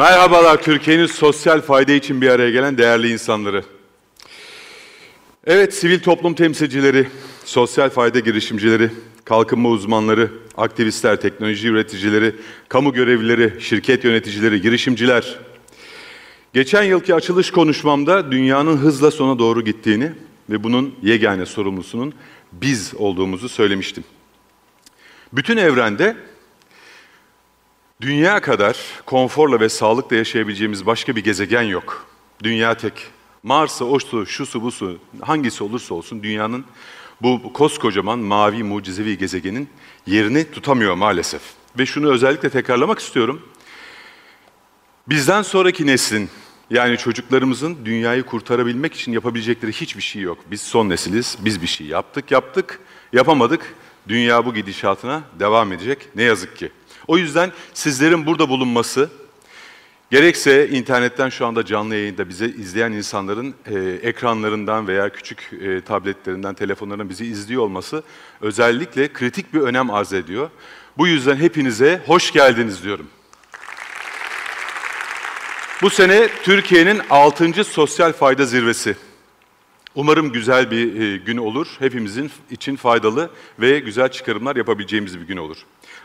Merhabalar Türkiye'nin sosyal fayda için bir araya gelen değerli insanları. Evet, sivil toplum temsilcileri, sosyal fayda girişimcileri, kalkınma uzmanları, aktivistler, teknoloji üreticileri, kamu görevlileri, şirket yöneticileri, girişimciler. Geçen yılki açılış konuşmamda dünyanın hızla sona doğru gittiğini ve bunun yegane sorumlusunun biz olduğumuzu söylemiştim. Bütün evrende dünya kadar konforla ve sağlıkla yaşayabileceğimiz başka bir gezegen yok. Dünya tek. Mars'ı, oştu, şusu, busu hangisi olursa olsun dünyanın bu koskocaman mavi mucizevi gezegenin yerini tutamıyor maalesef. Ve şunu özellikle tekrarlamak istiyorum. Bizden sonraki neslin yani çocuklarımızın dünyayı kurtarabilmek için yapabilecekleri hiçbir şey yok. Biz son nesiliz, biz bir şey yaptık, yaptık, yapamadık. Dünya bu gidişatına devam edecek ne yazık ki. O yüzden sizlerin burada bulunması, gerekse internetten şu anda canlı yayında bize izleyen insanların e, ekranlarından veya küçük e, tabletlerinden, telefonlarından bizi izliyor olması özellikle kritik bir önem arz ediyor. Bu yüzden hepinize hoş geldiniz diyorum. Bu sene Türkiye'nin 6. Sosyal Fayda Zirvesi. Umarım güzel bir e, gün olur. Hepimizin için faydalı ve güzel çıkarımlar yapabileceğimiz bir gün olur.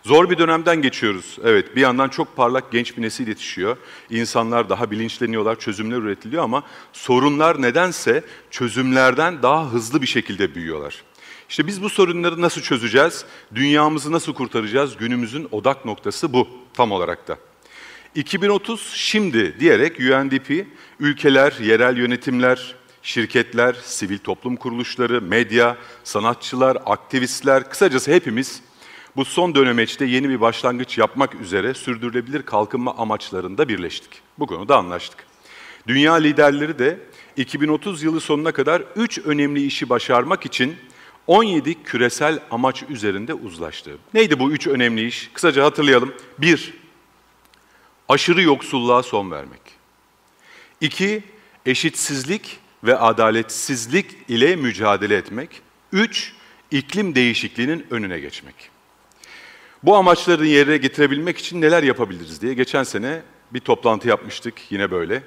Zor bir dönemden geçiyoruz. Evet, bir yandan çok parlak genç bir nesil yetişiyor. İnsanlar daha bilinçleniyorlar, çözümler üretiliyor ama sorunlar nedense çözümlerden daha hızlı bir şekilde büyüyorlar. İşte biz bu sorunları nasıl çözeceğiz? Dünyamızı nasıl kurtaracağız? Günümüzün odak noktası bu tam olarak da. 2030 şimdi diyerek UNDP ülkeler, yerel yönetimler, şirketler, sivil toplum kuruluşları, medya, sanatçılar, aktivistler, kısacası hepimiz bu son dönemeçte yeni bir başlangıç yapmak üzere sürdürülebilir kalkınma amaçlarında birleştik. Bu konuda anlaştık. Dünya liderleri de 2030 yılı sonuna kadar 3 önemli işi başarmak için 17 küresel amaç üzerinde uzlaştı. Neydi bu üç önemli iş? Kısaca hatırlayalım. 1. Aşırı yoksulluğa son vermek. 2. Eşitsizlik ve adaletsizlik ile mücadele etmek. 3. İklim değişikliğinin önüne geçmek. Bu amaçları yerine getirebilmek için neler yapabiliriz diye geçen sene bir toplantı yapmıştık yine böyle.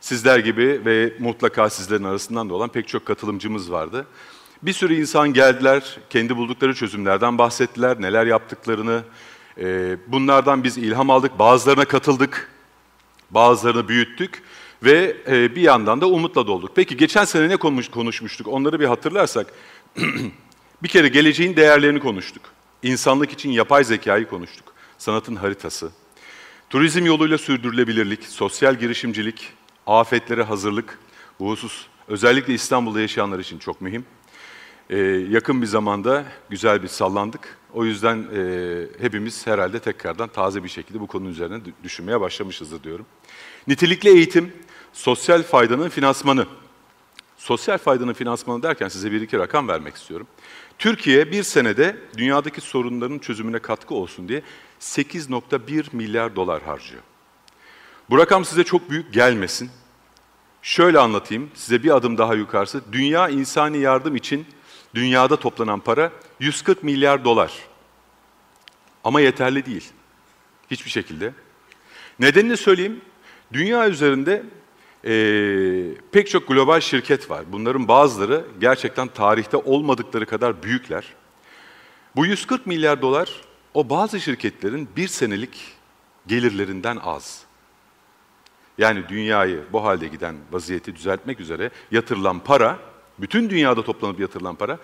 Sizler gibi ve mutlaka sizlerin arasından da olan pek çok katılımcımız vardı. Bir sürü insan geldiler, kendi buldukları çözümlerden bahsettiler, neler yaptıklarını. E, bunlardan biz ilham aldık, bazılarına katıldık, bazılarını büyüttük ve e, bir yandan da umutla dolduk. Peki geçen sene ne konuşmuştuk? Onları bir hatırlarsak, bir kere geleceğin değerlerini konuştuk. İnsanlık için yapay zekayı konuştuk. Sanatın haritası. Turizm yoluyla sürdürülebilirlik, sosyal girişimcilik, afetlere hazırlık. Bu husus özellikle İstanbul'da yaşayanlar için çok mühim. Ee, yakın bir zamanda güzel bir sallandık. O yüzden e, hepimiz herhalde tekrardan taze bir şekilde bu konunun üzerine düşünmeye başlamışızdır diyorum. Nitelikli eğitim, sosyal faydanın finansmanı. Sosyal faydanın finansmanı derken size bir iki rakam vermek istiyorum. Türkiye bir senede dünyadaki sorunların çözümüne katkı olsun diye 8.1 milyar dolar harcıyor. Bu rakam size çok büyük gelmesin. Şöyle anlatayım, size bir adım daha yukarısı. Dünya insani yardım için dünyada toplanan para 140 milyar dolar. Ama yeterli değil. Hiçbir şekilde. Nedenini söyleyeyim. Dünya üzerinde e, pek çok global şirket var. Bunların bazıları gerçekten tarihte olmadıkları kadar büyükler. Bu 140 milyar dolar o bazı şirketlerin bir senelik gelirlerinden az. Yani dünyayı bu halde giden vaziyeti düzeltmek üzere yatırılan para, bütün dünyada toplanıp yatırılan para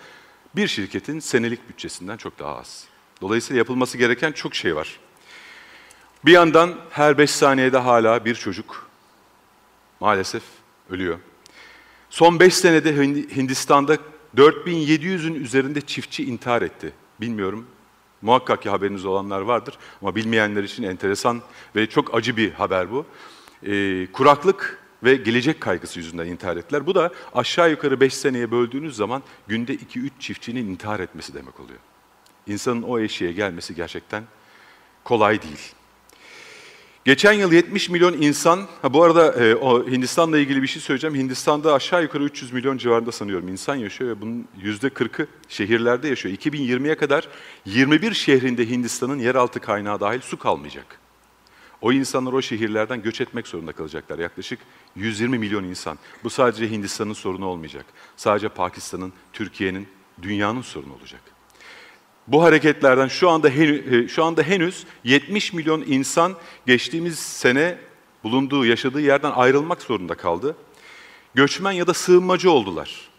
bir şirketin senelik bütçesinden çok daha az. Dolayısıyla yapılması gereken çok şey var. Bir yandan her beş saniyede hala bir çocuk maalesef ölüyor. Son 5 senede Hindistan'da 4700'ün üzerinde çiftçi intihar etti. Bilmiyorum, muhakkak ki haberiniz olanlar vardır ama bilmeyenler için enteresan ve çok acı bir haber bu. Ee, kuraklık ve gelecek kaygısı yüzünden intihar ettiler. Bu da aşağı yukarı 5 seneye böldüğünüz zaman günde 2-3 çiftçinin intihar etmesi demek oluyor. İnsanın o eşiğe gelmesi gerçekten kolay değil. Geçen yıl 70 milyon insan, ha bu arada e, o Hindistan'la ilgili bir şey söyleyeceğim. Hindistan'da aşağı yukarı 300 milyon civarında sanıyorum insan yaşıyor ve bunun %40'ı şehirlerde yaşıyor. 2020'ye kadar 21 şehrinde Hindistan'ın yeraltı kaynağı dahil su kalmayacak. O insanlar o şehirlerden göç etmek zorunda kalacaklar. Yaklaşık 120 milyon insan. Bu sadece Hindistan'ın sorunu olmayacak. Sadece Pakistan'ın, Türkiye'nin, dünyanın sorunu olacak. Bu hareketlerden şu anda henüz, e, şu anda henüz 70 milyon insan geçtiğimiz sene bulunduğu, yaşadığı yerden ayrılmak zorunda kaldı. Göçmen ya da sığınmacı oldular.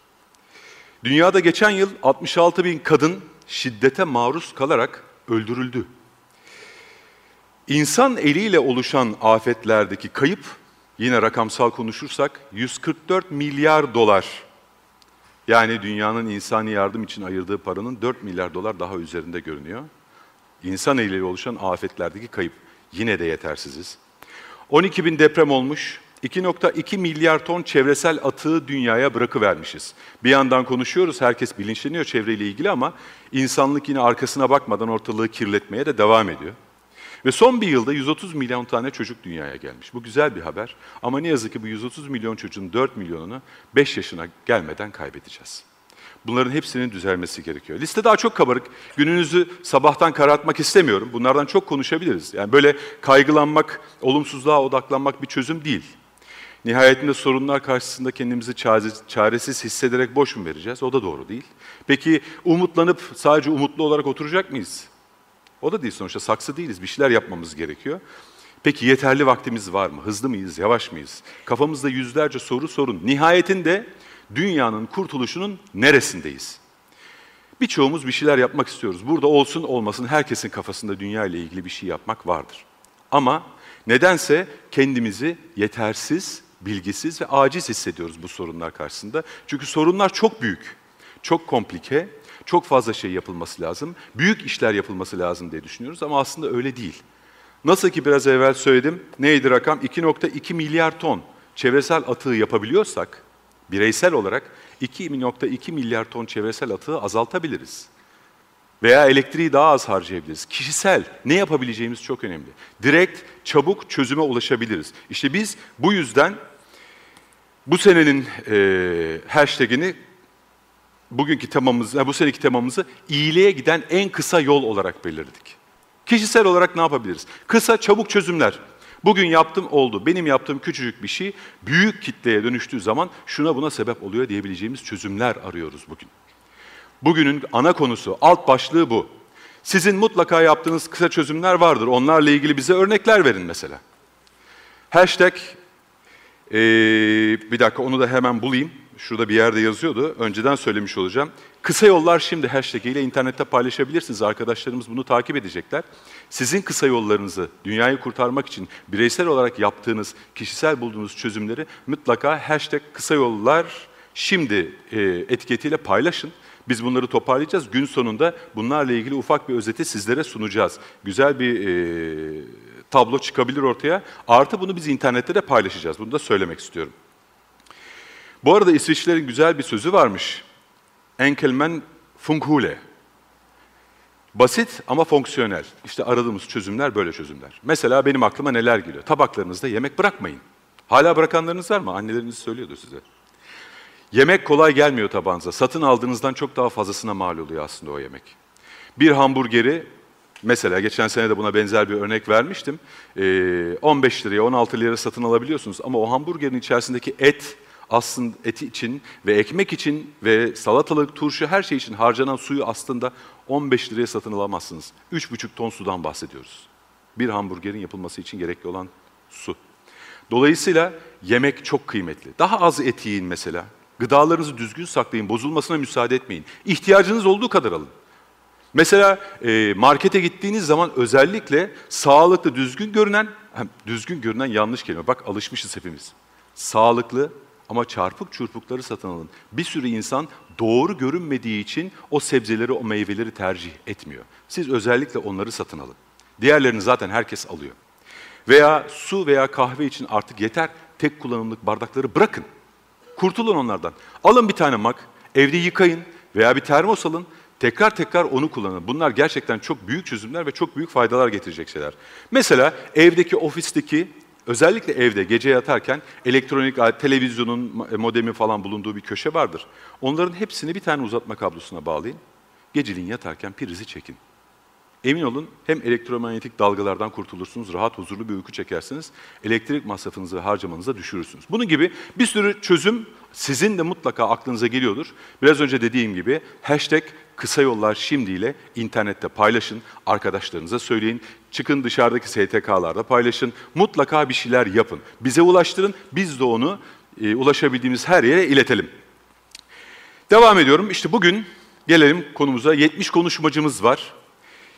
Dünyada geçen yıl 66 bin kadın şiddete maruz kalarak öldürüldü. İnsan eliyle oluşan afetlerdeki kayıp, yine rakamsal konuşursak 144 milyar dolar. Yani dünyanın insani yardım için ayırdığı paranın 4 milyar dolar daha üzerinde görünüyor. İnsan eliyle oluşan afetlerdeki kayıp yine de yetersiziz. 12 bin deprem olmuş, 2.2 milyar ton çevresel atığı dünyaya bırakıvermişiz. Bir yandan konuşuyoruz, herkes bilinçleniyor çevreyle ilgili ama insanlık yine arkasına bakmadan ortalığı kirletmeye de devam ediyor. Ve son bir yılda 130 milyon tane çocuk dünyaya gelmiş. Bu güzel bir haber ama ne yazık ki bu 130 milyon çocuğun 4 milyonunu 5 yaşına gelmeden kaybedeceğiz. Bunların hepsinin düzelmesi gerekiyor. Liste daha çok kabarık. Gününüzü sabahtan karartmak istemiyorum. Bunlardan çok konuşabiliriz. Yani böyle kaygılanmak, olumsuzluğa odaklanmak bir çözüm değil. Nihayetinde sorunlar karşısında kendimizi çaresiz hissederek boş mu vereceğiz? O da doğru değil. Peki umutlanıp sadece umutlu olarak oturacak mıyız? O da değil sonuçta saksı değiliz. Bir şeyler yapmamız gerekiyor. Peki yeterli vaktimiz var mı? Hızlı mıyız, yavaş mıyız? Kafamızda yüzlerce soru sorun. Nihayetinde dünyanın kurtuluşunun neresindeyiz? Birçoğumuz bir şeyler yapmak istiyoruz. Burada olsun olmasın herkesin kafasında dünya ile ilgili bir şey yapmak vardır. Ama nedense kendimizi yetersiz, bilgisiz ve aciz hissediyoruz bu sorunlar karşısında. Çünkü sorunlar çok büyük, çok komplike, çok fazla şey yapılması lazım, büyük işler yapılması lazım diye düşünüyoruz ama aslında öyle değil. Nasıl ki biraz evvel söyledim, neydi rakam? 2.2 milyar ton çevresel atığı yapabiliyorsak, bireysel olarak 2.2 milyar ton çevresel atığı azaltabiliriz. Veya elektriği daha az harcayabiliriz. Kişisel ne yapabileceğimiz çok önemli. Direkt, çabuk çözüme ulaşabiliriz. İşte biz bu yüzden bu senenin e, hashtagini bugünkü temamızı, bu seneki temamızı iyiliğe giden en kısa yol olarak belirledik. Kişisel olarak ne yapabiliriz? Kısa, çabuk çözümler. Bugün yaptım oldu. Benim yaptığım küçücük bir şey büyük kitleye dönüştüğü zaman şuna buna sebep oluyor diyebileceğimiz çözümler arıyoruz bugün. Bugünün ana konusu, alt başlığı bu. Sizin mutlaka yaptığınız kısa çözümler vardır. Onlarla ilgili bize örnekler verin mesela. Hashtag, ee, bir dakika onu da hemen bulayım. Şurada bir yerde yazıyordu. Önceden söylemiş olacağım. Kısa yollar şimdi hashtag ile internette paylaşabilirsiniz. Arkadaşlarımız bunu takip edecekler. Sizin kısa yollarınızı dünyayı kurtarmak için bireysel olarak yaptığınız, kişisel bulduğunuz çözümleri mutlaka hashtag kısa yollar şimdi e, etiketiyle paylaşın. Biz bunları toparlayacağız. Gün sonunda bunlarla ilgili ufak bir özeti sizlere sunacağız. Güzel bir e, tablo çıkabilir ortaya. Artı bunu biz internette de paylaşacağız. Bunu da söylemek istiyorum. Bu arada İsviçrelerin güzel bir sözü varmış. Enkelmen funkhule. Basit ama fonksiyonel. İşte aradığımız çözümler böyle çözümler. Mesela benim aklıma neler geliyor? Tabaklarınızda yemek bırakmayın. Hala bırakanlarınız var mı? Anneleriniz söylüyordu size. Yemek kolay gelmiyor tabağınıza. Satın aldığınızdan çok daha fazlasına mal oluyor aslında o yemek. Bir hamburgeri, mesela geçen sene de buna benzer bir örnek vermiştim. 15 liraya, 16 liraya satın alabiliyorsunuz ama o hamburgerin içerisindeki et aslında eti için ve ekmek için ve salatalık, turşu her şey için harcanan suyu aslında 15 liraya satın alamazsınız. 3,5 ton sudan bahsediyoruz. Bir hamburgerin yapılması için gerekli olan su. Dolayısıyla yemek çok kıymetli. Daha az et yiyin mesela. Gıdalarınızı düzgün saklayın, bozulmasına müsaade etmeyin. İhtiyacınız olduğu kadar alın. Mesela e, markete gittiğiniz zaman özellikle sağlıklı, düzgün görünen, düzgün görünen yanlış kelime. Bak alışmışız hepimiz. Sağlıklı, ama çarpık çurpukları satın alın. Bir sürü insan doğru görünmediği için o sebzeleri, o meyveleri tercih etmiyor. Siz özellikle onları satın alın. Diğerlerini zaten herkes alıyor. Veya su veya kahve için artık yeter. Tek kullanımlık bardakları bırakın. Kurtulun onlardan. Alın bir tane mak, evde yıkayın veya bir termos alın. Tekrar tekrar onu kullanın. Bunlar gerçekten çok büyük çözümler ve çok büyük faydalar getirecek şeyler. Mesela evdeki, ofisteki Özellikle evde gece yatarken elektronik televizyonun modemi falan bulunduğu bir köşe vardır. Onların hepsini bir tane uzatma kablosuna bağlayın. Geceliğin yatarken prizi çekin. Emin olun hem elektromanyetik dalgalardan kurtulursunuz, rahat huzurlu bir uyku çekersiniz, elektrik masrafınızı ve harcamanızı düşürürsünüz. Bunun gibi bir sürü çözüm sizin de mutlaka aklınıza geliyordur. Biraz önce dediğim gibi hashtag kısa yollar şimdi ile internette paylaşın, arkadaşlarınıza söyleyin, çıkın dışarıdaki STK'larda paylaşın, mutlaka bir şeyler yapın. Bize ulaştırın, biz de onu e, ulaşabildiğimiz her yere iletelim. Devam ediyorum. İşte bugün gelelim konumuza. 70 konuşmacımız var.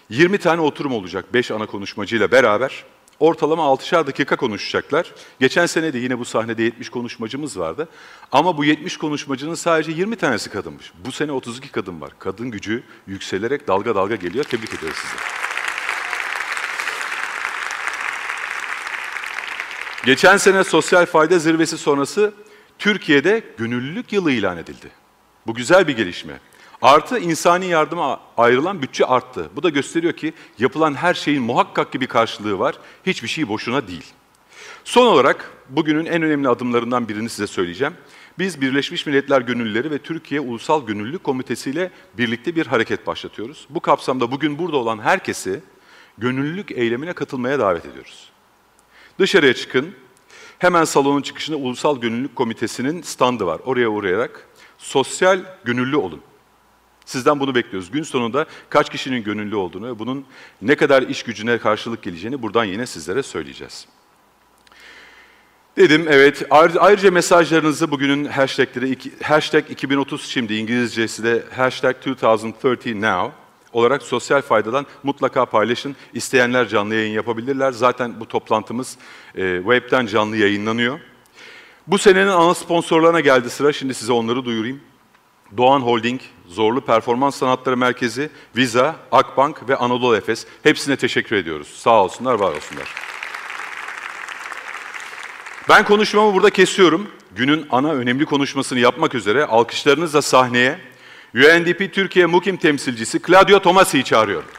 20 tane oturum olacak 5 ana konuşmacıyla beraber. Ortalama 6'şar dakika konuşacaklar. Geçen sene de yine bu sahnede 70 konuşmacımız vardı. Ama bu 70 konuşmacının sadece 20 tanesi kadınmış. Bu sene 32 kadın var. Kadın gücü yükselerek dalga dalga geliyor. Tebrik ederiz sizi. Geçen sene sosyal fayda zirvesi sonrası Türkiye'de gönüllülük yılı ilan edildi. Bu güzel bir gelişme. Artı insani yardıma ayrılan bütçe arttı. Bu da gösteriyor ki yapılan her şeyin muhakkak ki bir karşılığı var. Hiçbir şey boşuna değil. Son olarak bugünün en önemli adımlarından birini size söyleyeceğim. Biz Birleşmiş Milletler Gönüllüleri ve Türkiye Ulusal Gönüllülük Komitesi ile birlikte bir hareket başlatıyoruz. Bu kapsamda bugün burada olan herkesi gönüllülük eylemine katılmaya davet ediyoruz. Dışarıya çıkın. Hemen salonun çıkışında Ulusal Gönüllülük Komitesi'nin standı var. Oraya uğrayarak sosyal gönüllü olun. Sizden bunu bekliyoruz. Gün sonunda kaç kişinin gönüllü olduğunu ve bunun ne kadar iş gücüne karşılık geleceğini buradan yine sizlere söyleyeceğiz. Dedim evet. Ayrıca mesajlarınızı bugünün hashtagleri, hashtag 2030 şimdi İngilizcesi de hashtag 2030 now olarak sosyal faydadan mutlaka paylaşın. İsteyenler canlı yayın yapabilirler. Zaten bu toplantımız e, webten canlı yayınlanıyor. Bu senenin ana sponsorlarına geldi sıra. Şimdi size onları duyurayım. Doğan Holding, Zorlu Performans Sanatları Merkezi, Visa, Akbank ve Anadolu Efes. Hepsine teşekkür ediyoruz. Sağ olsunlar, var olsunlar. Ben konuşmamı burada kesiyorum. Günün ana önemli konuşmasını yapmak üzere alkışlarınızla sahneye UNDP Türkiye Mukim temsilcisi Claudio Tomasi'yi çağırıyorum.